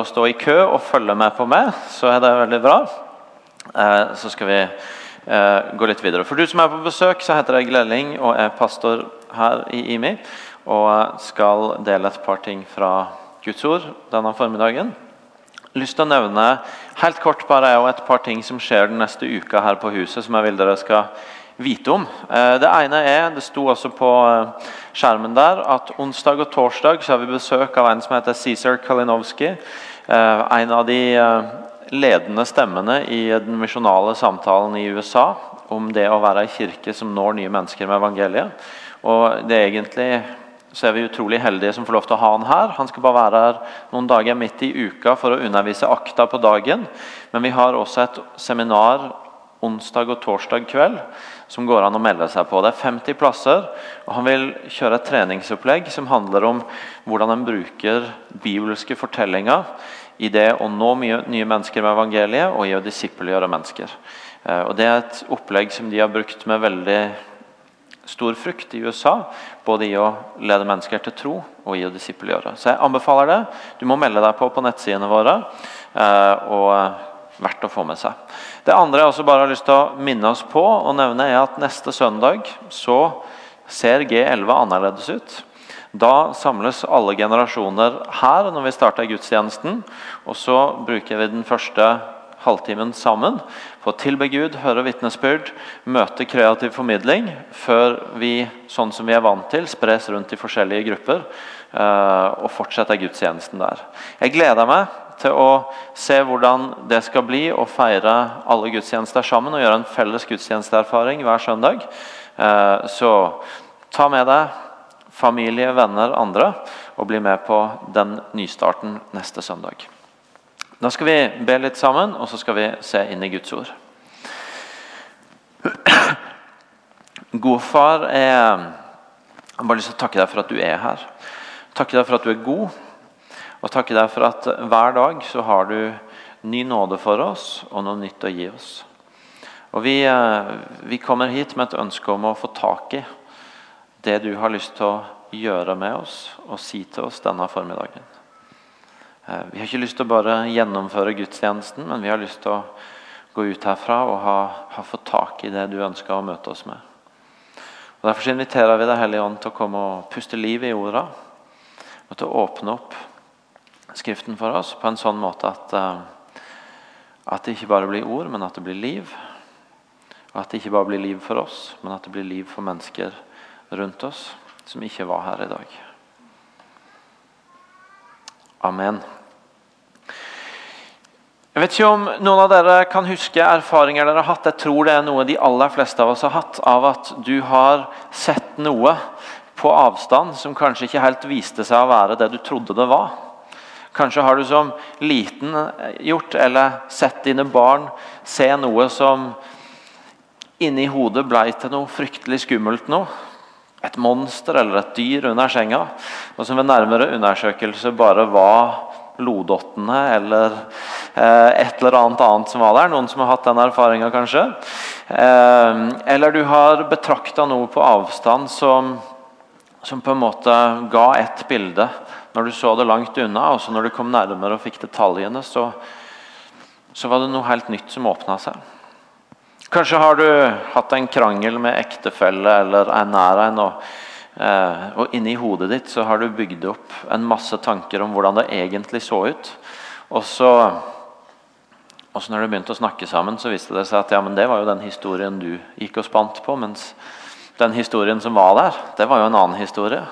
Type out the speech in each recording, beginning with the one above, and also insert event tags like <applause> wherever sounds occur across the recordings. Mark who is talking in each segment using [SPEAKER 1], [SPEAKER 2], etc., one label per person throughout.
[SPEAKER 1] å stå i kø og følge med på meg, så er det veldig bra. Eh, så skal vi eh, gå litt videre. For du som er på besøk, så heter jeg Glelling og er pastor her i IMI. Og skal dele et par ting fra Guds ord denne formiddagen. Lyst til å nevne helt kort bare et par ting som skjer den neste uka her på huset. som jeg vil dere skal vite om. Eh, det ene er, det sto også på skjermen der, at onsdag og torsdag så har vi besøk av en som heter Cæsar Kalinowski. Eh, en av de ledende stemmene i den misjonale samtalen i USA om det å være ei kirke som når nye mennesker med evangeliet. Og det er egentlig så er vi utrolig heldige som får lov til å ha han her. Han skal bare være her noen dager midt i uka for å undervise akta på dagen. Men vi har også et seminar onsdag og torsdag kveld som går an å melde seg på. Det er 50 plasser, og han vil kjøre et treningsopplegg som handler om hvordan en bruker bibelske fortellinger i det å nå mye, nye mennesker med evangeliet og i å disippelgjøre mennesker. Eh, og Det er et opplegg som de har brukt med veldig stor frukt i USA. Både i å lede mennesker til tro og i å disippelgjøre. Så jeg anbefaler det. Du må melde deg på på nettsidene våre. Eh, og verdt å få med seg. Det andre jeg også bare har lyst til å minne oss på og nevne er at neste søndag så ser G11 annerledes ut. Da samles alle generasjoner her når vi starter gudstjenesten. Og så bruker vi den første halvtimen sammen på å tilbe Gud, høre vitnesbyrd, møte kreativ formidling, før vi, sånn som vi er vant til, spres rundt i forskjellige grupper eh, og fortsetter gudstjenesten der. Jeg gleder meg til å se hvordan det skal bli å feire alle gudstjenester sammen og gjøre en felles gudstjenesteerfaring hver søndag. Eh, så ta med deg familie, venner, andre og bli med på den nystarten neste søndag. Da skal vi be litt sammen, og så skal vi se inn i Guds ord. God far, jeg har bare lyst til å takke deg for at du er her. Takke deg for at du er god. Og takke deg for at hver dag så har du ny nåde for oss og noe nytt å gi oss. Og vi, eh, vi kommer hit med et ønske om å få tak i det du har lyst til å gjøre med oss og si til oss denne formiddagen. Eh, vi har ikke lyst til å bare gjennomføre gudstjenesten, men vi har lyst til å gå ut herfra og ha, ha fått tak i det du ønsker å møte oss med. Og Derfor inviterer vi Deg Hellige Ånd til å komme og puste liv i orda. Og til å åpne opp Skriften for oss på en sånn måte at, uh, at det ikke bare blir ord, men at det blir liv. Og at det ikke bare blir liv for oss, men at det blir liv for mennesker rundt oss som ikke var her i dag. Amen. Jeg vet ikke om noen av dere kan huske erfaringer dere har hatt. Jeg tror det er noe de aller fleste av oss har hatt. Av at du har sett noe på avstand som kanskje ikke helt viste seg å være det du trodde det var. Kanskje har du som liten gjort eller sett dine barn se noe som inni hodet ble til noe fryktelig skummelt nå. Et monster eller et dyr under senga. Og som ved nærmere undersøkelse bare var lodottene eller eh, et eller annet annet som var der. Noen som har hatt den erfaringa, kanskje. Eh, eller du har betrakta noe på avstand som, som på en måte ga ett bilde når du så det langt unna, og så når du kom nærmere og fikk detaljene, så, så var det noe helt nytt som åpna seg. Kanskje har du hatt en krangel med ektefelle eller en nær en. Og, eh, og inni hodet ditt så har du bygd opp en masse tanker om hvordan det egentlig så ut. Og så, og så når du begynte å snakke sammen, så viste det seg at ja, men det var jo den historien du gikk og spant på. Mens den historien som var der, det var jo en annen historie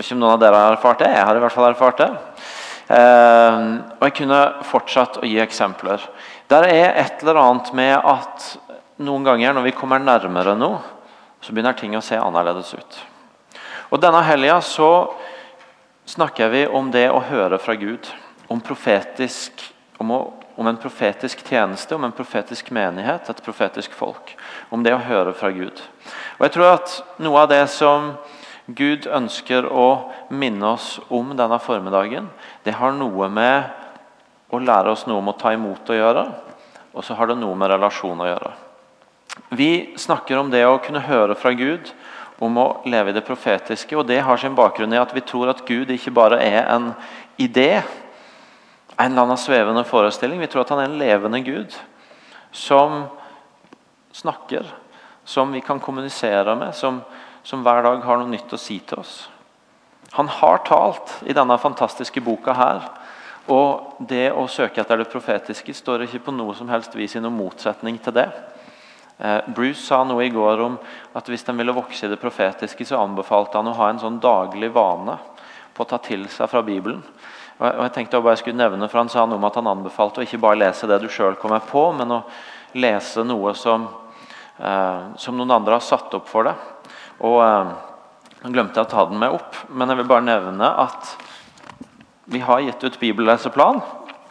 [SPEAKER 1] ikke noen av dere har erfart det. Jeg har i hvert fall erfart det. Eh, og jeg kunne fortsatt å gi eksempler. Der er et eller annet med at noen ganger når vi kommer nærmere noe, så begynner ting å se annerledes ut. Og Denne helga snakker vi om det å høre fra Gud. Om, profetisk, om, å, om en profetisk tjeneste, om en profetisk menighet, et profetisk folk. Om det å høre fra Gud. Og jeg tror at noe av det som Gud ønsker å minne oss om denne formiddagen, det har noe med å lære oss noe om å ta imot å gjøre, og så har det noe med relasjon å gjøre. Vi snakker om det å kunne høre fra Gud, om å leve i det profetiske. og Det har sin bakgrunn i at vi tror at Gud ikke bare er en idé, en eller annen svevende forestilling. Vi tror at han er en levende Gud som snakker, som vi kan kommunisere med, som, som hver dag har noe nytt å si til oss. Han har talt i denne fantastiske boka her. Og det å søke etter det profetiske står ikke på noe som helst vis i noen motsetning til det. Eh, Bruce sa noe i går om at hvis en ville vokse i det profetiske, så anbefalte han å ha en sånn daglig vane på å ta til seg fra Bibelen. Og jeg tenkte jeg bare skulle nevne, for Han sa noe om at han anbefalte å ikke bare lese det du sjøl kommer på, men å lese noe som, eh, som noen andre har satt opp for deg. Og eh, Jeg glemte å ta den med opp, men jeg vil bare nevne at vi har gitt ut bibelleseplan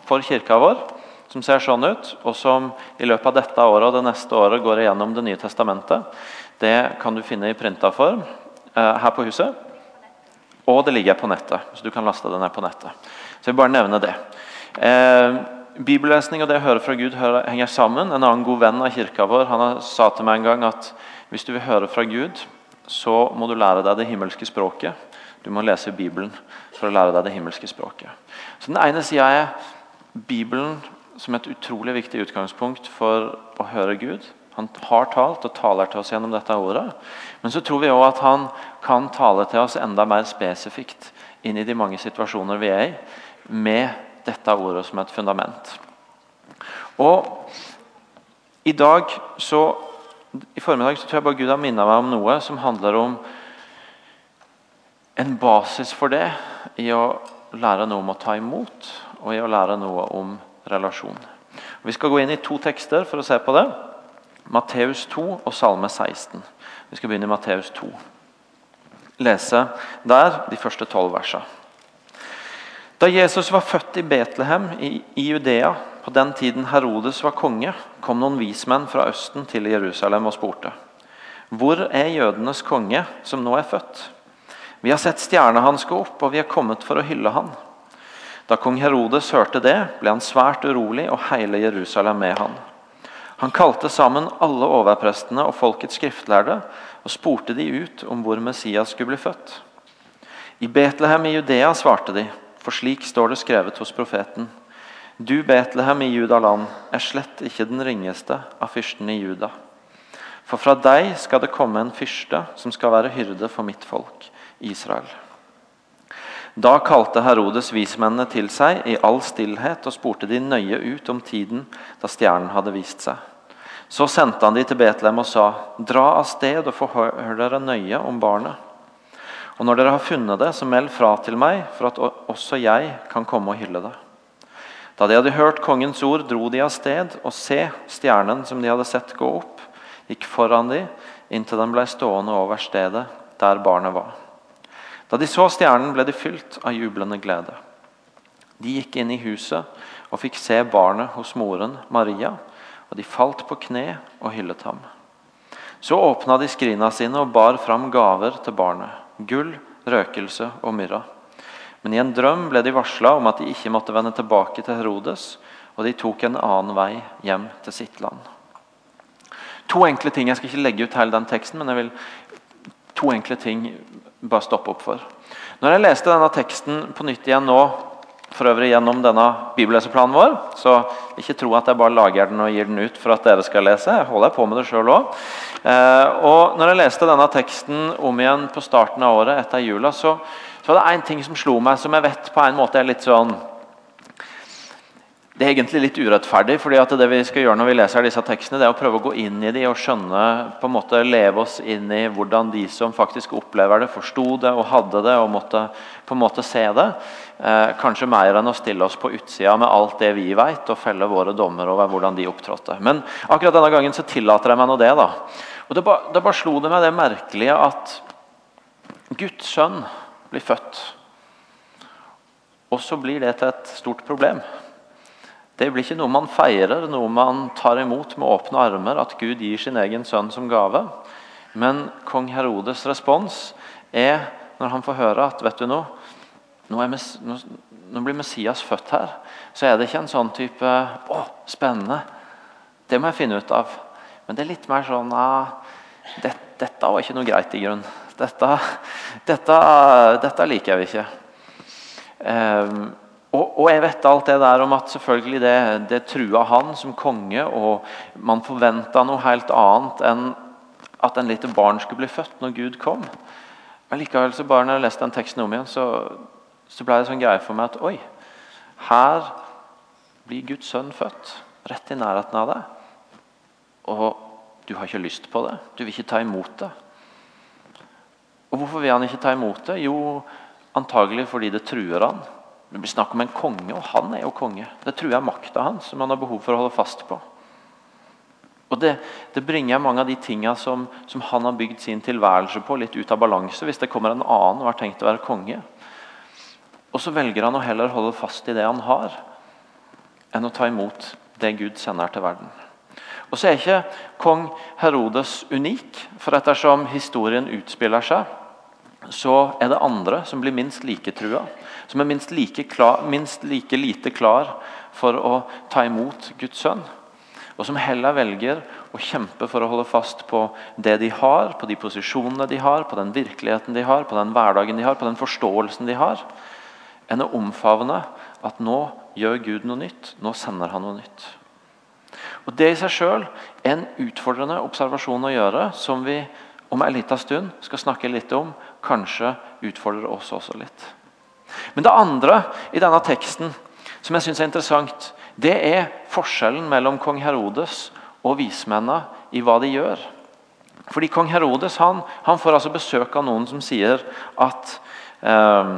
[SPEAKER 1] for kirka vår, som ser sånn ut, og som i løpet av dette året og det neste året går igjennom Det nye testamentet. Det kan du finne i printa form eh, her på huset. Og det ligger på nettet, så du kan laste den ned på nettet. Så jeg vil bare nevne det. Eh, bibellesning og det å høre fra Gud henger sammen. En annen god venn av kirka vår han sa til meg en gang at hvis du vil høre fra Gud, så må du lære deg det himmelske språket. Du må lese Bibelen for å lære deg det himmelske språket. Så Den ene sida er Bibelen som et utrolig viktig utgangspunkt for å høre Gud. Han har talt og taler til oss gjennom dette ordet. Men så tror vi òg at han kan tale til oss enda mer spesifikt inn i de mange situasjoner vi er i, med dette ordet som et fundament. Og i dag så i formiddag så tror jeg bare Gud har minnet meg om noe som handler om en basis for det i å lære noe om å ta imot og i å lære noe om relasjon. Vi skal gå inn i to tekster for å se på det. Matteus 2 og Salme 16. Vi skal begynne i Matteus 2. Lese der de første tolv versene. Da Jesus var født i Betlehem i, Judea, på den tiden Herodes var konge, kom noen vismenn fra Østen til Jerusalem og spurte. Hvor er jødenes konge, som nå er født? Vi har sett stjerna hans gå opp, og vi er kommet for å hylle han. Da kong Herodes hørte det, ble han svært urolig, og hele Jerusalem med han. Han kalte sammen alle overprestene og folkets skriftlærde og spurte de ut om hvor Messias skulle bli født. I Betlehem i Judea svarte de, for slik står det skrevet hos profeten. Du, Betlehem i Judaland, er slett ikke den ringeste av fyrstene i Juda. For fra deg skal det komme en fyrste som skal være hyrde for mitt folk, Israel. Da kalte Herodes vismennene til seg i all stillhet og spurte de nøye ut om tiden da stjernen hadde vist seg. Så sendte han de til Betlehem og sa, dra av sted og forhør dere nøye om barnet. Og når dere har funnet det, så meld fra til meg, for at også jeg kan komme og hylle det. Da de hadde hørt kongens ord, dro de av sted, og se, stjernen som de hadde sett gå opp, gikk foran de, inntil den ble stående over stedet der barnet var. Da de så stjernen, ble de fylt av jublende glede. De gikk inn i huset og fikk se barnet hos moren Maria og de falt på kne og hyllet ham. Så åpna de skrina sine og bar fram gaver til barnet. Gull, røkelse og myrra. Men i en drøm ble de varsla om at de ikke måtte vende tilbake til Herodes, og de tok en annen vei hjem til sitt land. To enkle ting. Jeg skal ikke legge ut hele den teksten, men jeg vil to enkle ting bare stoppe opp for. Når jeg leste denne teksten på nytt igjen nå for øvrig gjennom denne bibelleseplanen vår. Så ikke tro at jeg bare lager den og gir den ut for at dere skal lese. Jeg holder på med det sjøl òg. Eh, og når jeg leste denne teksten om igjen på starten av året etter jula, så, så var det én ting som slo meg, som jeg vet på en måte er litt sånn det er egentlig litt urettferdig. fordi at det vi skal gjøre når vi leser disse tekstene, det er å prøve å gå inn i de og skjønne, på en måte leve oss inn i hvordan de som faktisk opplever det, forsto det og hadde det og måtte på en måte se det. Eh, kanskje mer enn å stille oss på utsida med alt det vi vet, og felle våre dommer over hvordan de opptrådte. Men akkurat denne gangen så tillater jeg meg nå det. da. Og Det bare, det bare slo det meg det merkelige at Guds sønn blir født. Og så blir det til et stort problem. Det blir ikke noe man feirer, noe man tar imot med åpne armer, at Gud gir sin egen sønn som gave. Men kong Herodes' respons er, når han får høre at vet du noe, nå, nå, nå blir Messias født her, så er det ikke en sånn type 'Å, spennende. Det må jeg finne ut av.' Men det er litt mer sånn ah, det, 'Dette var ikke noe greit, i grunn. Dette, dette, dette liker jeg ikke.' Um, Og, og, jeg vet alt det der om at selvfølgelig det, det trua han som konge, og man forventa noe helt annet enn at en lite barn skulle bli født når Gud kom. Men likevel så bare når jeg leste den teksten om igjen, så, så ble det sånn greie for meg at oi, her blir Guds sønn født. Rett i nærheten av deg. Og du har ikke lyst på det. Du vil ikke ta imot det. Og Hvorfor vil han ikke ta imot det? Jo, antagelig fordi det truer han. Det blir snakk om en konge, og han er jo konge. Det tror jeg er makta hans som han har behov for å holde fast på. Og Det, det bringer mange av de tingene som, som, han har bygd sin tilværelse på, litt ut av balanse hvis det kommer en annen og har tenkt å være konge. Og så velger han å heller holde fast i det han har, enn å ta imot det Gud sender til verden. Og så er ikke kong Herodes unik, for ettersom historien utspiller seg, så er det andre som blir minst like trua som er minst like, klar, minst like lite klar for å ta imot Guds sønn. Og som heller velger å kjempe for å holde fast på det de har, på de posisjonene de har, på den virkeligheten de har, på den hverdagen de har, på den forståelsen de har, enn å omfavne at nå gjør Gud noe nytt. Nå sender han noe nytt. Og Det i seg sjøl er en utfordrende observasjon å gjøre, som vi om en liten stund skal snakke litt om, kanskje utfordrer oss også litt. Men det andre i denne teksten som jeg synes er interessant, det er forskjellen mellom kong Herodes og vismennene i hva de gjør. Fordi Kong Herodes han, han får altså besøk av noen som sier at, eh,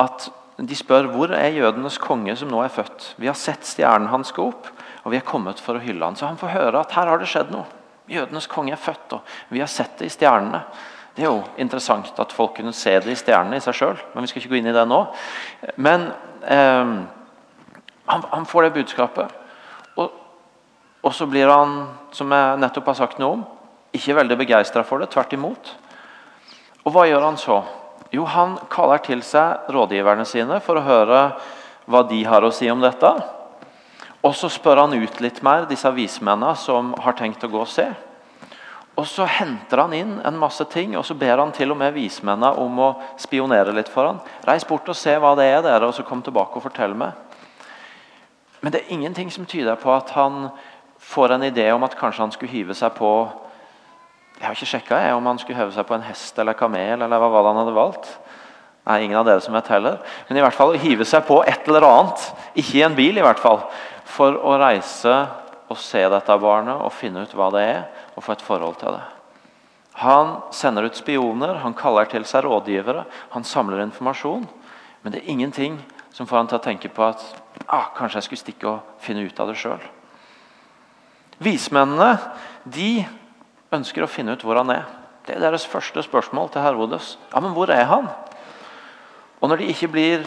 [SPEAKER 1] at De spør hvor er jødenes konge som nå er født. Vi har sett stjernen hans gå opp, og vi er kommet for å hylle han. Så han får høre at her har det skjedd noe. Jødenes konge er født, og vi har sett det i stjernene. Det er jo interessant at folk kunne se det i stjernene i seg sjøl, men vi skal ikke gå inn i det nå. Men eh, han, han, får det budskapet, og, og, så blir han, som jeg nettopp har sagt noe om, ikke veldig begeistra for det. Tvert imot. Og hva gjør han så? Jo, han kaller til seg rådgiverne sine for å høre hva de har å si om dette. Og så spør han ut litt mer disse vismennene som har tenkt å gå og se. Og Så henter han inn en masse ting, og så ber han til og med vismennene om å spionere litt for han. Reis bort og se hva det er, dere, og så kom tilbake og fortell meg. Men det er ingenting som tyder på at han får en idé om at kanskje han skulle hive seg på Jeg har ikke sjekka om han skulle heve seg på en hest eller kamel, eller hva han hadde valgt. Nei, ingen av dere som vet heller. Men i hvert fall å hive seg på et eller annet, ikke i en bil i hvert fall, for å reise og se dette barnet og finne ut hva det er, og få et forhold til det. Han sender ut spioner, han kaller til seg rådgivere, han samler informasjon. Men det er ingenting som får han til å tenke på at ah, kanskje jeg skulle stikke og finne ut av det sjøl. Vismennene de ønsker å finne ut hvor han er. Det er deres første spørsmål til Herodes. Ja, men hvor er han? Og når de ikke blir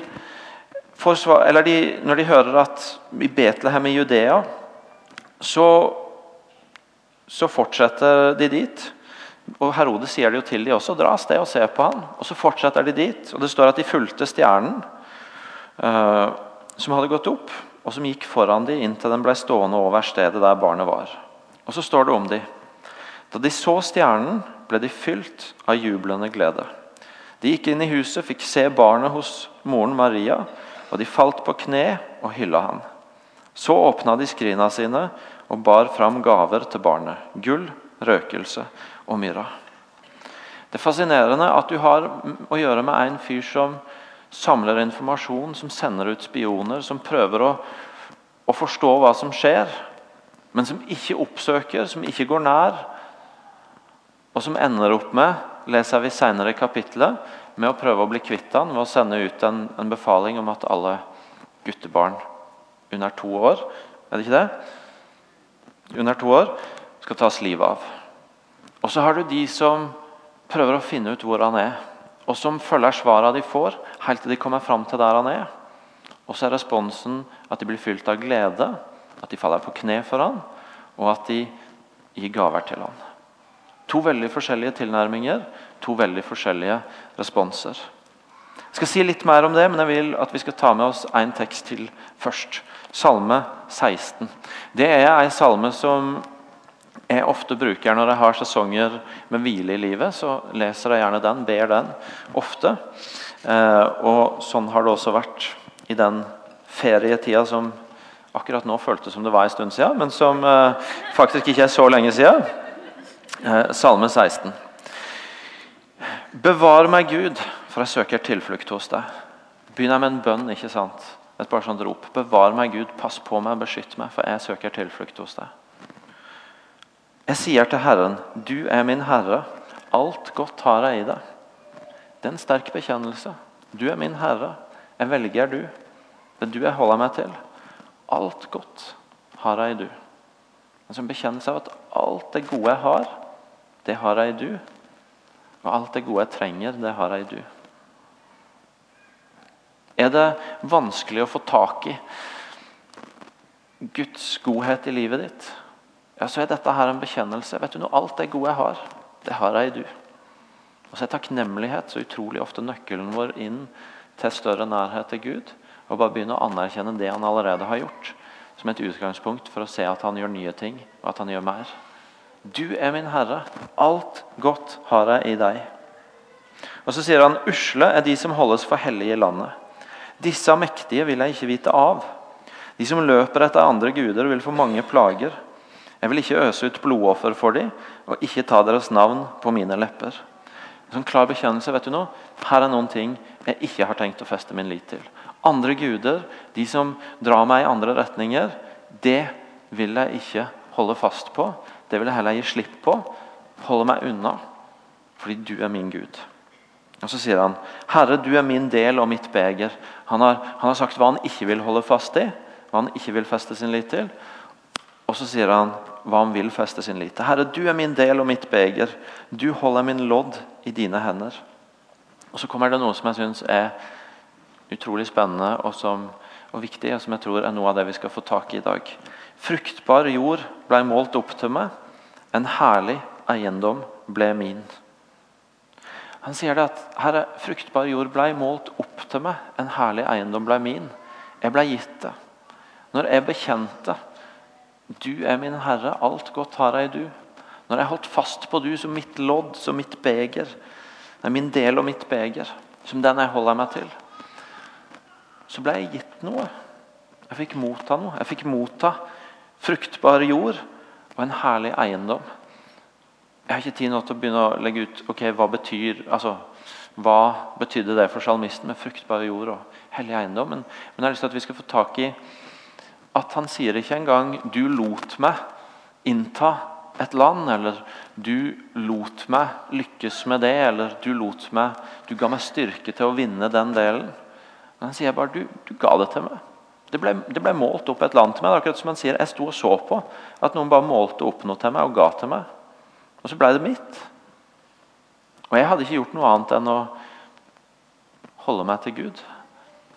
[SPEAKER 1] forsvar, eller de, når de hører at i Betlehem i Judea så så fortsetter de dit. Og Herodes sier det jo til de også. Dra av sted og se på han. Og Så fortsetter de dit. og Det står at de fulgte stjernen uh, som hadde gått opp, og som gikk foran de inntil den ble stående over stedet der barnet var. Og Så står det om de. Da de så stjernen, ble de fylt av jublende glede. De gikk inn i huset, fikk se barnet hos moren Maria, og de falt på kne og hylla han. Så åpna de skrina sine og bar fram gaver til barnet. Gull, røkelse og myrra. Det er fascinerende at du har å gjøre med en fyr som samler informasjon, som sender ut spioner, som prøver å, å forstå hva som skjer, men som ikke oppsøker, som ikke går nær, og som ender opp med, leser vi senere i kapittelet, med å prøve å bli kvitt han ved å sende ut en, en befaling om at alle guttebarn under to år er det ikke det? under to år, skal tas livet av. Og så har du de som prøver å finne ut hvor han er, og som følger svarene de får, helt til de kommer fram til der han er. Og så er responsen at de blir fylt av glede, at de faller på kne for han, og at de gir gaver til han. To veldig forskjellige tilnærminger, to veldig forskjellige responser. Jeg skal si litt mer om det, men jeg vil at vi skal ta med oss én tekst til først. Salme 16. Det er en salme som jeg ofte bruker når jeg har sesonger med hvile i livet. Så leser jeg gjerne den, ber den ofte. Eh, og Sånn har det også vært i den ferietida som akkurat nå føltes som det var en stund siden, men som eh, faktisk ikke er så lenge siden. Eh, salme 16. Bevar meg, Gud, for jeg søker tilflukt hos deg. Begynner jeg med en bønn, ikke sant? Et bare sånt rop. Bevar meg, Gud, pass på meg, beskytt meg, for jeg søker tilflukt hos deg. Jeg sier til Herren, du er min Herre, alt godt har jeg i deg. Det er en sterk bekjennelse. Du er min Herre, jeg velger du. Det er du jeg holder meg til. Alt godt har jeg i du. En som bekjennelse av at alt det gode jeg har, det har jeg i du. Og alt det gode jeg trenger, det har jeg i du. Er det vanskelig å få tak i Guds godhet i livet ditt, ja, så er dette her en bekjennelse. Vet du noe, Alt det gode jeg har, det har jeg i du. Og så er takknemlighet så utrolig ofte nøkkelen vår inn til større nærhet til Gud. Og bare begynne å anerkjenne det han allerede har gjort, som et utgangspunkt for å se at han gjør nye ting, og at han gjør mer. Du er min Herre. Alt godt har jeg i deg. Og Så sier han usle er de som holdes for hellige i landet. Disse mektige vil jeg ikke vite av. De som løper etter andre guder, vil få mange plager. Jeg vil ikke øse ut blodoffer for dem, og ikke ta deres navn på mine lepper. En sånn klar bekjennelse. vet du noe? Her er noen ting jeg ikke har tenkt å feste min lit til. Andre guder, de som drar meg i andre retninger, det vil jeg ikke holde fast på. Det vil jeg heller gi slipp på. Holde meg unna, fordi du er min Gud. Og Så sier han, 'Herre, du er min del og mitt beger'. Han har, han har sagt hva han ikke vil holde fast i, hva han ikke vil feste sin lit til. Og så sier han hva han vil feste sin lit til. 'Herre, du er min del og mitt beger. Du holder min lodd i dine hender'. Og Så kommer det noe som jeg syns er utrolig spennende og, som, og viktig, og som jeg tror er noe av det vi skal få tak i i dag. Fruktbar jord ble målt opp til meg. En herlig eiendom ble min. Han sier det at Herre, fruktbar jord ble målt opp til meg. En herlig eiendom ble min. Jeg ble gitt det. Når jeg bekjente du er min Herre, alt godt har jeg i du. Når jeg holdt fast på du som mitt lodd, som mitt beger, det er min del og mitt beger, som den jeg holder meg til, så ble jeg gitt noe. Jeg fikk motta noe. Jeg fikk motta fruktbar jord og en herlig eiendom. Jeg har ikke tid nå til å begynne å legge ut ok, hva betyr altså, hva betydde det for salmisten med fruktbar jord og hellig eiendom. Men, men, jeg har lyst til at vi skal få tak i at han sier ikke engang 'du lot meg innta et land', eller 'du lot meg lykkes med det', eller 'du lot meg, du ga meg styrke til å vinne den delen'. Men han sier bare du, du ga det til meg'. Det ble, det ble, målt opp et land til meg. akkurat som han sier, Jeg sto og så på at noen bare målte opp noe til meg og ga til meg. Og så ble det mitt. Og jeg hadde ikke gjort noe annet enn å holde meg til Gud.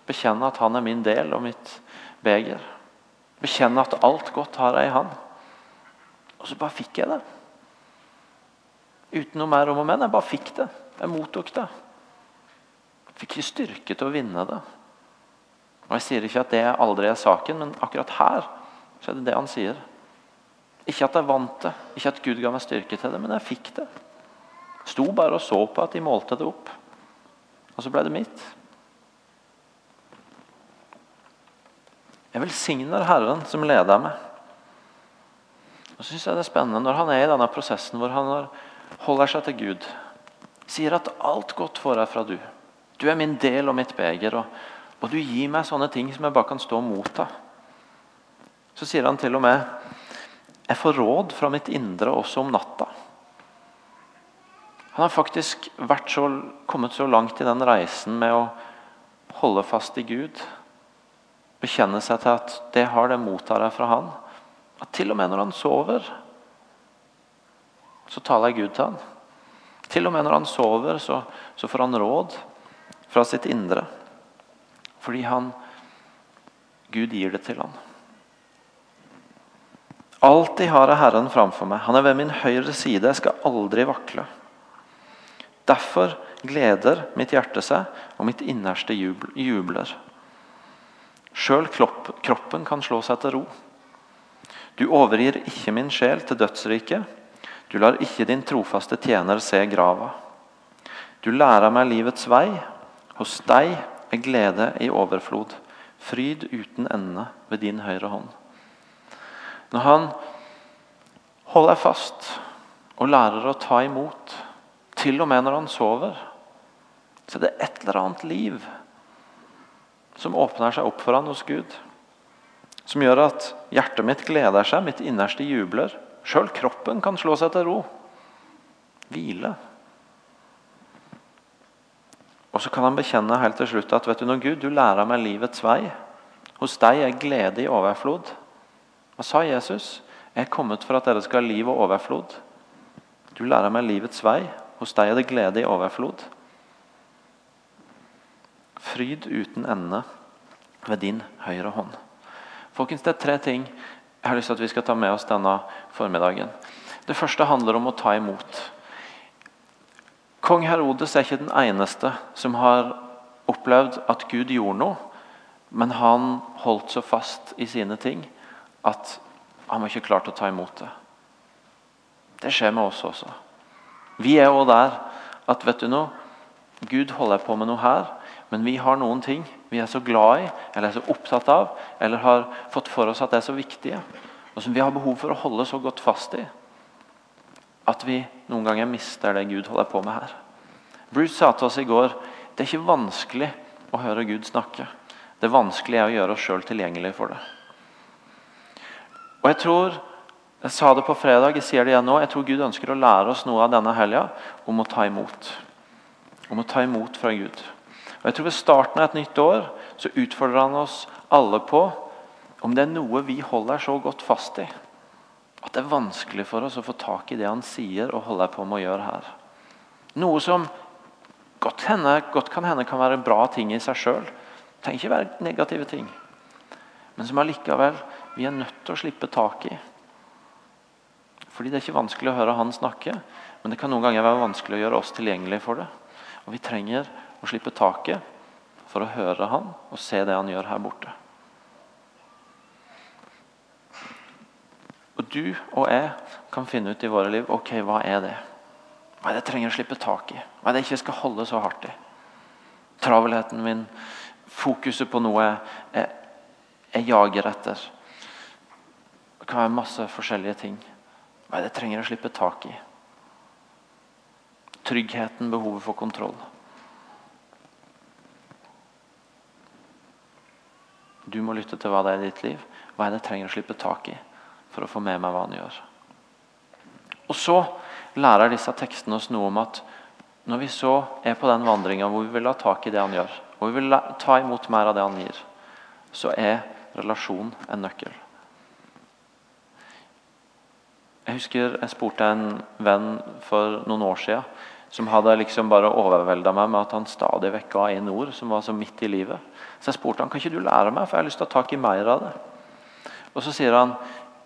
[SPEAKER 1] Bekjenne at han er min del og mitt beger. Bekjenne at alt godt har jeg i han. Og så bare fikk jeg det. Uten noe mer om og men. Jeg bare fikk det. Jeg mottok det. Jeg fikk ikke styrke til å vinne det. Og Jeg sier ikke at det aldri er saken, men akkurat her så er det det han sier. Ikke at jeg vant det, ikke at Gud ga meg styrke til det, men jeg fikk det. Sto bare og så på at de målte det opp. Og så ble det mitt. Jeg velsigner Herren som leder meg. Og så synes jeg det er spennende når han er i denne prosessen hvor han holder seg til Gud. Sier at alt godt får jeg fra du. Du er min del og mitt beger. Og, og du gir meg sånne ting som jeg bare kan stå og motta. Så sier han til og med jeg får råd fra mitt indre også om natta. Han har faktisk så, kommet så langt i den reisen med å holde fast i Gud. Bekjenne seg til at det har det mottar jeg fra han. At til og med når han sover, så taler jeg Gud til han. Til og med når han sover, så, så får han råd fra sitt indre. Fordi han Gud gir det til han. Alltid har jeg Herren framfor meg. Han er ved min høyre side. Jeg skal aldri vakle. Derfor gleder mitt hjerte seg, og mitt innerste jubler. Sjøl kroppen kan slå seg til ro. Du overgir ikke min sjel til dødsriket. Du lar ikke din trofaste tjener se grava. Du lærer meg livets vei. Hos deg er glede i overflod. Fryd uten ende ved din høyre hånd. Når han holder fast og lærer å ta imot, til og med når han sover, så er det et eller annet liv som åpner seg opp for han hos Gud. Som gjør at hjertet mitt gleder seg, mitt innerste jubler. Sjøl kroppen kan slå seg til ro. Hvile. Og så kan han bekjenne helt til slutt at vet du noe, Gud, du lærer meg livets vei. Hos deg er glede i overflod. Hva sa Jesus? Jeg er kommet for at dere skal ha liv og overflod. Du lærer meg livets vei. Hos deg er det glede i overflod. Fryd uten ende ved din høyre hånd. Folkens, Det er tre ting jeg har lyst til at vi skal ta med oss denne formiddagen. Det første handler om å ta imot. Kong Herodes er ikke den eneste som har opplevd at Gud gjorde noe, men han holdt så fast i sine ting at han var ikke klar til å ta imot det. Det skjer med oss også. Vi er òg der at vet du noe, Gud holder på med noe her, men vi har noen ting vi er så glad i eller er så opptatt av eller har fått for oss at det er så viktige, og som vi har behov for å holde så godt fast i at vi noen ganger mister det Gud holder på med her. Bruce sa til oss i går det er ikke vanskelig å høre Gud snakke. Det vanskelige er å gjøre oss sjøl tilgjengelig for det. Og Jeg tror, jeg sa det på fredag, jeg sier det igjen nå, jeg tror Gud ønsker å lære oss noe av denne helga om å ta imot. Om å ta imot fra Gud. Og jeg tror Ved starten av et nytt år så utfordrer han oss alle på om det er noe vi holder så godt fast i at det er vanskelig for oss å få tak i det han sier og holder på med å gjøre her. Noe som godt, henne, godt kan hende kan være bra ting i seg sjøl. Trenger ikke være negative ting. Men som allikevel vi er nødt til å slippe tak i. Fordi det er ikke vanskelig å høre han snakke, men det kan noen ganger være vanskelig å gjøre oss tilgjengelige for det. Og vi trenger å slippe taket for å høre han og se det han gjør her borte. Og du og jeg kan finne ut i våre liv ok, hva er det Hva er det jeg trenger å slippe tak i? Hva er det jeg ikke skal holde så hardt i? Travelheten min, fokuset på noe jeg, jeg jager etter. Det kan være masse forskjellige ting. Hva er det jeg trenger å slippe tak i? Tryggheten, behovet for kontroll. Du må lytte til hva det er i ditt liv. Hva er det jeg trenger å slippe tak i? for å få med meg hva han gjør. Og Så lærer disse tekstene oss noe om at når vi så er på den vandringa hvor vi vil ha tak i det han gjør, og vi vil ta imot mer av det han gir, så er relasjon en nøkkel. Jeg husker jeg spurte en venn for noen år siden som hadde liksom bare overvelda meg med at han stadig vekk ga en ord som var så midt i livet. Så jeg spurte han, kan ikke du lære meg, for jeg har lyst til å ta tak i mer av det. Og Så sier han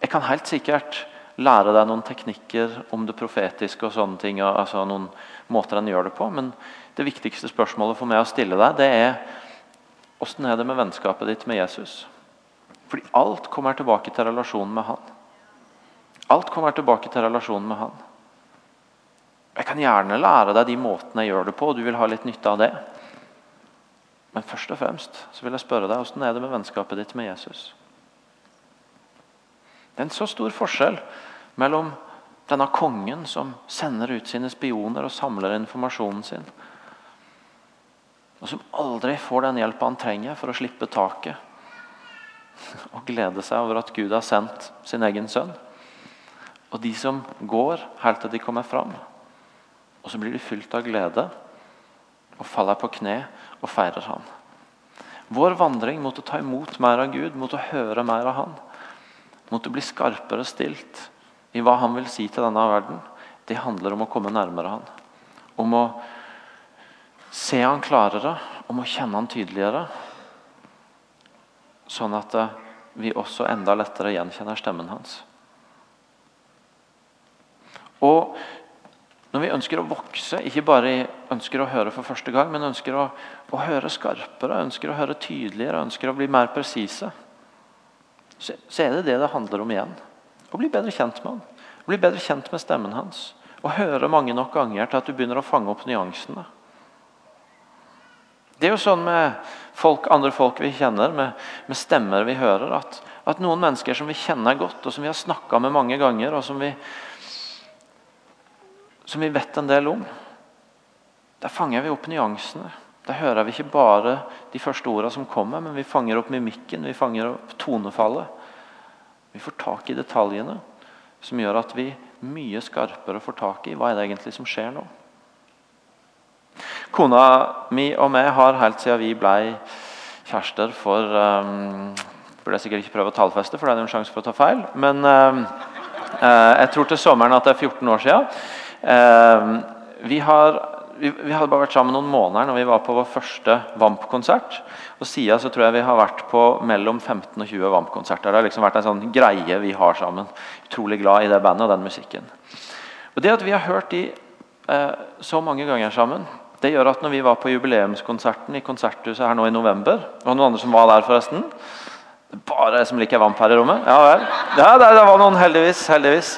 [SPEAKER 1] jeg kan helt sikkert lære deg noen teknikker om det profetiske og sånne ting, altså noen måter en gjør det på, men det viktigste spørsmålet for meg å stille deg, det er hvordan er det med vennskapet ditt med Jesus? Fordi alt kommer tilbake til relasjonen med han. Alt kommer tilbake til relasjonen med han. Jeg kan gjerne lære deg de måtene jeg gjør det på, og du vil ha litt nytte av det. Men først og fremst så vil jeg spørre deg hvordan er det med vennskapet ditt med Jesus? Det er en så stor forskjell mellom denne kongen som sender ut sine spioner og samler informasjonen sin, og som aldri får den hjelpa han trenger for å slippe taket og glede seg over at Gud har sendt sin egen sønn. Og de som går helt til de kommer fram, og så blir de fylt av glede og faller på kne og feirer Han. Vår vandring mot å ta imot mer av Gud, mot å høre mer av Han, mot å bli skarpere stilt i hva han vil si til denne verden, det handler om å komme nærmere han. Om å se han klarere, om å kjenne han tydeligere. Sånn at eh, vi også enda lettere gjenkjenner stemmen hans. Og når vi ønsker å vokse, ikke bare ønsker å høre for første gang, men ønsker å, å høre skarpere, ønsker å høre tydeligere, ønsker å bli mer presise, så, så er det det det handler om igjen. Å bli bedre kjent med han. Bli bedre kjent med stemmen hans. Å høre mange nok ganger til at du begynner å fange opp nyansene. Det er jo sånn med folk, andre folk vi kjenner, med, med stemmer vi hører, at, at, noen mennesker som vi kjenner godt, og som vi har snakka med mange ganger, og som vi, som vi vet en del om Der fanger vi opp nyansene. Der hører vi ikke bare de første ordene som kommer, men vi fanger opp mimikken, vi fanger opp tonefallet. Vi får tak i detaljene som gjør at vi mye skarpere får tak i hva er det egentlig som skjer nå. Kona mi og meg har helt siden vi ble kjærester for um, Burde jeg sikkert ikke prøve å tallfeste, for det er en sjanse for å ta feil. Men um, jeg tror til sommeren at det er 14 år siden. Uh, vi, har, vi, vi, hadde bare vært sammen noen måneder når vi var på vår første Vamp-konsert. Og Siden så tror jeg vi har vært på mellom 15 og 20 Vamp-konserter. Det har liksom vært en sånn greie vi har sammen. Utrolig glad i det bandet og den musikken. Og Det at vi har hørt de eh, så mange ganger sammen det gjør at når vi var på jubileumskonserten i Konserthuset her nå i november Det var noen andre som var der, forresten. Bare jeg som liker vamp her i rommet? Ja vel. Ja, det, var noen, heldigvis. heldigvis.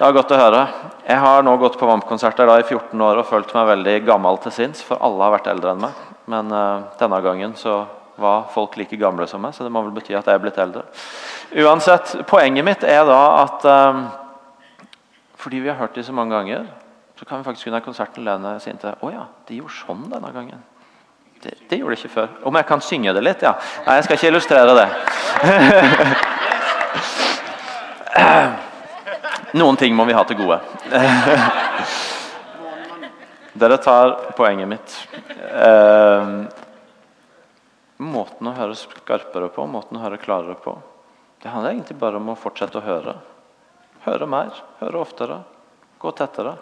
[SPEAKER 1] Det var godt å høre. Jeg har nå gått på Vamp-konserter i 14 år og følt meg veldig gammel til sinns, for alle har vært eldre enn meg. Men uh, denne gangen så var folk like gamle som meg, så det må vel bety at jeg er blitt eldre. Uansett, Poenget mitt er da at um, fordi vi har hørt de så mange ganger, så kan vi faktisk under konserten lene oss inn til Å ja, de gjorde sånn denne gangen. Det, det, gjorde de ikke før. Om jeg kan synge det litt? Ja. Nei, jeg skal ikke illustrere det. <laughs> Noen ting må vi ha til gode. <laughs> Dere tar poenget mitt. Eh, måten å høre skarpere på, måten å høre klarere på, det handler egentlig bare om å fortsette å høre. Høre mer, høre oftere, gå tettere.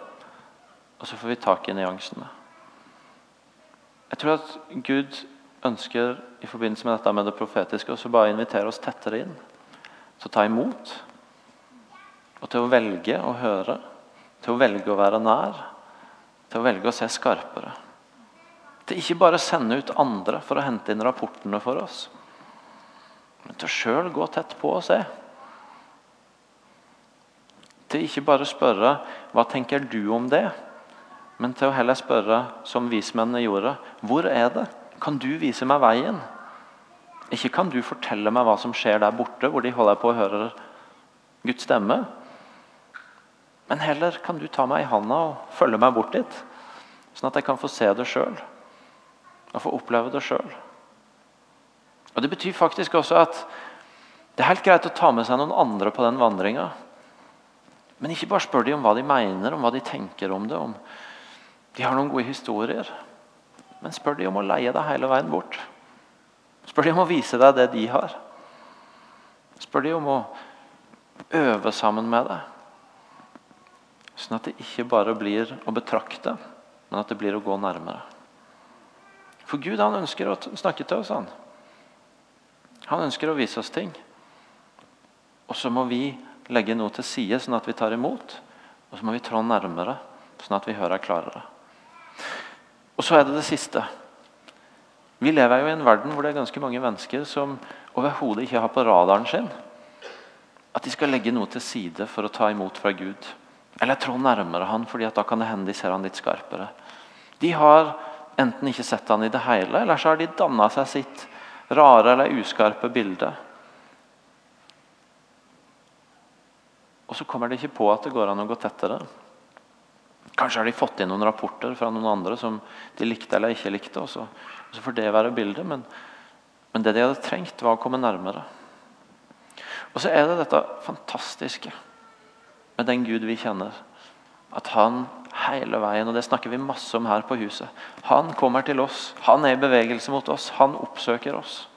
[SPEAKER 1] Og så får vi tak i nyansene. Jeg tror at Gud ønsker i forbindelse med dette med det profetiske også bare invitere oss tettere inn. Så ta imot. Og til å velge å høre. Til å velge å være nær. Til å velge å se skarpere. Til ikke bare å sende ut andre for å hente inn rapportene for oss. Men til sjøl gå tett på og se. Til ikke bare å spørre 'Hva tenker du om det?' men til å heller spørre, som vismennene gjorde, hvor er det? Kan du vise meg veien? Ikke kan du fortelle meg hva som skjer der borte, hvor de holder på å høre Guds stemme. Men heller kan du ta meg i handa og følge meg bort dit, sånn at jeg kan få se det sjøl. Og få oppleve det sjøl. Og Det betyr faktisk også at det er helt greit å ta med seg noen andre på den vandringa. Men ikke bare spør de om hva de mener, om hva de tenker om det. om de har noen gode historier. Men spør de om å leie deg hele veien bort. Spør de om å vise deg det de har. Spør de om å øve sammen med deg. Sånn at det ikke bare blir å betrakte, men at det blir å gå nærmere. For Gud han ønsker å snakke til oss. Han Han ønsker å vise oss ting. Og så må vi legge noe til side, sånn at vi tar imot. Og så må vi trå nærmere, sånn at vi hører klarere. Og så er det det siste. Vi lever jo i en verden hvor det er ganske mange mennesker som overhodet ikke har på radaren sin at de skal legge noe til side for å ta imot fra Gud. Eller trå nærmere han, fordi da kan det hende de ser han litt skarpere. De har enten ikke sett han i det hele, eller så har de danna seg sitt rare eller uskarpe bilde. Og så kommer de ikke på at det går an å gå tettere. Kanskje har de fått inn noen rapporter fra noen andre som de likte eller ikke likte. og så, og så får det være bildet, men, men, det de hadde trengt, var å komme nærmere. Og så er det dette fantastiske med den Gud vi kjenner. At han hele veien, og det snakker vi masse om her på huset Han kommer til oss. Han er i bevegelse mot oss. Han oppsøker oss.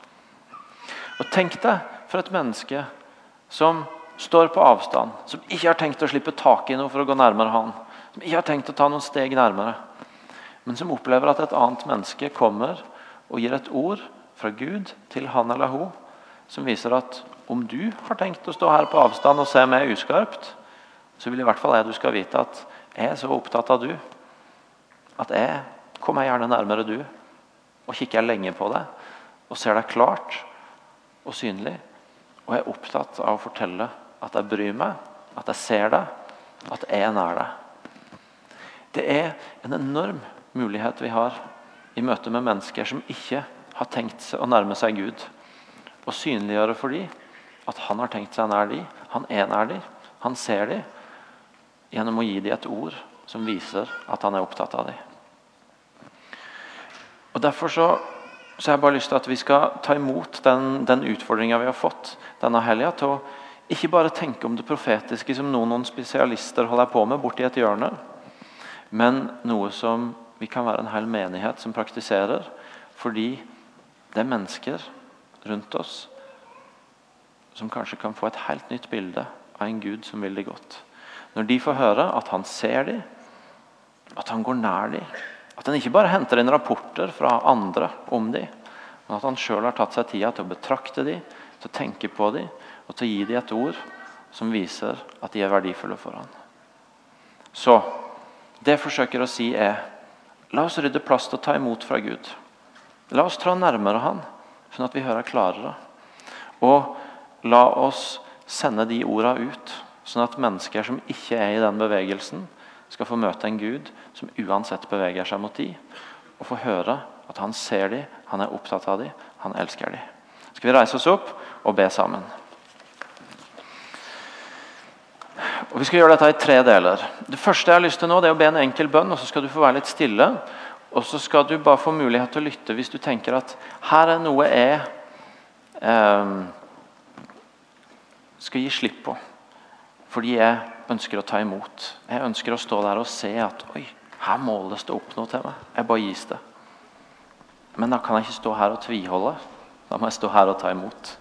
[SPEAKER 1] Og Tenk deg for et menneske som står på avstand, som ikke har tenkt å slippe tak i noe for å gå nærmere han som ikke har tenkt å ta noen steg nærmere, men som opplever at et annet menneske kommer og gir et ord fra Gud til han eller hun, som viser at om du har tenkt å stå her på avstand og se meg uskarpt, så vil i hvert fall jeg du skal vite at jeg er så opptatt av du at jeg kommer gjerne nærmere du og kikker lenge på deg og ser deg klart og synlig. Og jeg er opptatt av å fortelle at jeg bryr meg, at jeg ser deg, at jeg er nær deg. Det er en enorm mulighet vi har i møte med mennesker som ikke har tenkt å nærme seg Gud. Og synliggjøre for dem at han har tenkt seg nær dem, han er nær dem, han ser dem, gjennom å gi dem et ord som viser at han er opptatt av dem. Og Derfor så, så har jeg bare lyst til at vi skal ta imot den, den utfordringa vi har fått denne helga, til å ikke bare tenke om det profetiske som noen, noen spesialister holder på med borti et hjørne, men noe som vi kan være en hel menighet som praktiserer, fordi det er mennesker rundt oss som kanskje kan få et helt nytt bilde av en Gud som vil det godt. Når de får høre at han ser dem, at han går nær dem, at han ikke bare henter inn rapporter fra andre om dem, men at han sjøl har tatt seg tida til å betrakte dem, til å tenke på dem og til å gi dem et ord som viser at de er verdifulle for ham. Så det jeg forsøker å si, er la oss rydde plass til å ta imot fra Gud. La oss trå nærmere Han, sånn at vi hører klarere. Og la oss sende de ordene ut, sånn at mennesker som ikke er i den bevegelsen, skal få møte en Gud som uansett beveger seg mot de, og få høre at han ser de, han er opptatt av de, han elsker de. Skal vi reise oss opp og be sammen? Og Vi skal gjøre dette i tre deler. Det første jeg har lyst til nå, det er å be en enkel bønn, og så skal du få være litt stille. Og så skal du bare få mulighet til å lytte hvis du tenker at her er noe jeg eh, skal gi slipp på. Fordi jeg ønsker å ta imot. Jeg ønsker å stå der og se at oi, her måles det opp noe til meg. Jeg bare gis det. Men da kan jeg ikke stå her og tviholde. Da må jeg stå her og ta imot.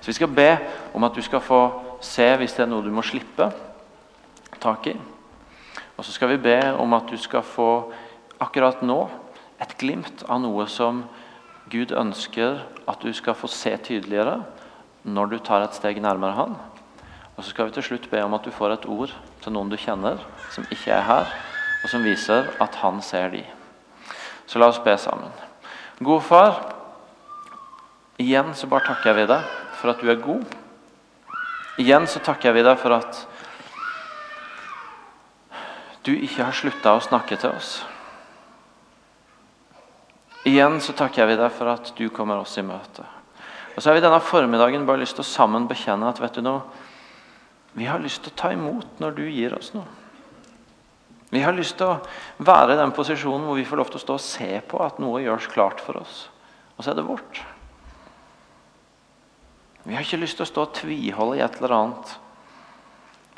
[SPEAKER 1] Så Vi skal be om at du skal få se hvis det er noe du må slippe tak i. Og så skal vi be om at du skal få akkurat nå et glimt av noe som Gud ønsker at du skal få se tydeligere når du tar et steg nærmere Han. Og så skal vi til slutt be om at du får et ord til noen du kjenner, som ikke er her, og som viser at han ser de. Så la oss be sammen. God far, igjen så bare takker vi deg for at du er god. Igjen så takker vi deg for at du ikke har slutta å snakke til oss. Igjen så takker vi deg for at du kommer oss i møte. Og så har vi denne formiddagen bare lyst til å sammen bekjenne at vet du noe, vi har lyst til å ta imot når du gir oss noe. Vi har lyst til å være i den posisjonen hvor vi får lov til å stå og se på at noe gjøres klart for oss. Og så er det vårt. Vi har ikke lyst til å stå og tviholde i et eller annet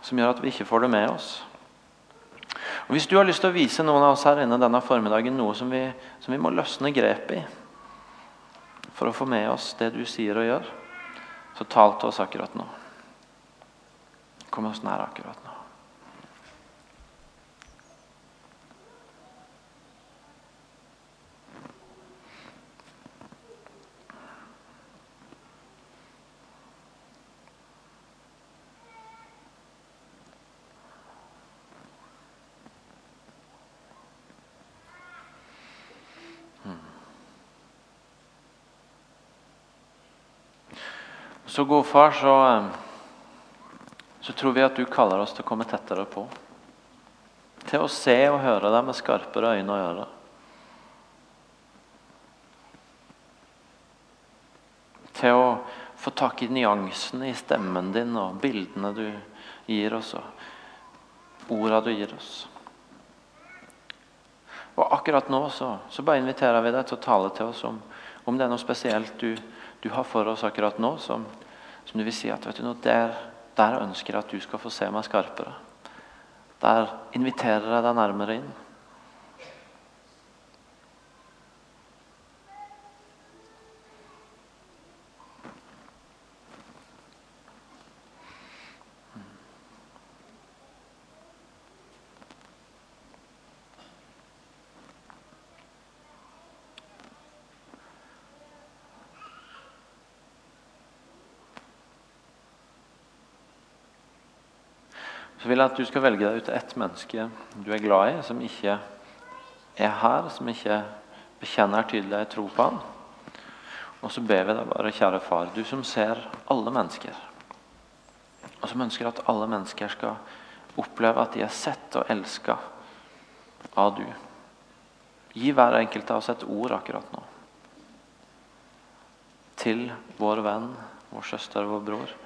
[SPEAKER 1] som gjør at vi ikke får det med oss. Og Hvis du har lyst til å vise noen av oss her inne denne formiddagen noe som vi, som vi må løsne grepet i for å få med oss det du sier og gjør, så tal til oss akkurat nå. Kom oss nær akkurat nå. Hmm. Så god far, så eh, så tror vi at du kaller oss til å komme tettere på. Til å se og høre deg med skarpere øyne og ører. Til å få tak i nyansene i stemmen din og bildene du gir oss, og orda du gir oss. Og akkurat nå så, så, bare inviterer vi deg til å tale til oss om, om det er noe spesielt du, du, har for oss akkurat nå, som, som du vil si at vet du noe, der der ønsker jeg at du skal få se meg skarpere. Der inviterer jeg deg nærmere inn. Så vil jeg at du skal velge deg ut ett menneske du er glad i, som ikke er her, som ikke bekjenner tydelig tro på han. Og så ber vi deg bare, kjære far, du som ser alle mennesker, og som ønsker at alle mennesker skal oppleve at de er sett og elska av du. Gi hver enkelt av oss et ord akkurat nå. Til vår venn, vår søster, vår bror.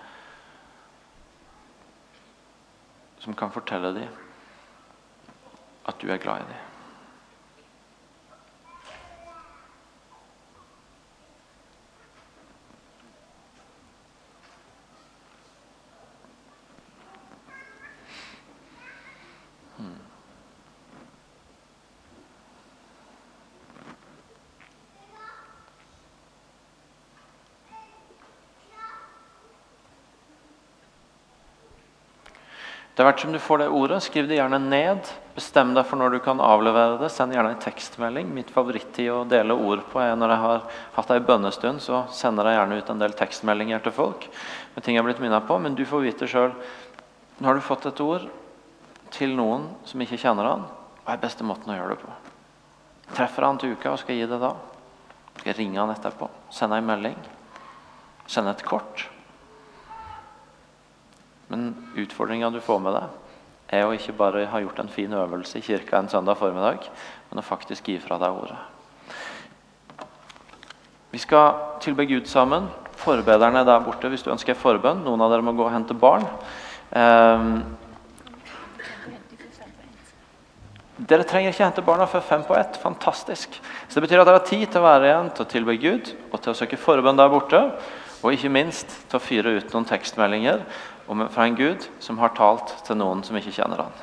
[SPEAKER 1] Som kan fortelle dem at du er glad i dem. Det hvert som du får det ordet, skriv det gjerne ned. Bestem deg for når du kan avlevere det. Send gjerne en tekstmelding. Mitt favorittid å dele ord på er når jeg har hatt ei bønnestund, så sender jeg gjerne ut en del tekstmeldinger til folk med ting jeg har blitt minnet på. Men du får vite sjøl Nå har du fått et ord til noen som ikke kjenner han. Hva er beste måten å gjøre det på? Treffer han til uka og skal gi det da? Skal jeg ringe han etterpå? Sende ei melding? Sende et kort? Men utfordringa du får med deg, er å ikke bare ha gjort en fin øvelse i kirka en søndag formiddag, men å faktisk gi fra deg ordet. Vi skal tilbe Gud sammen. Forbederne er der borte hvis du ønsker forbønn. Noen av dere må gå og hente barn. Um, dere trenger ikke hente barna før fem på ett. Fantastisk. Så Det betyr at dere har tid til å være igjen til å tilbe Gud og til å søke forbønn der borte. Og ikke minst til å fyre ut noen tekstmeldinger fra en Gud som har talt til noen som ikke kjenner han.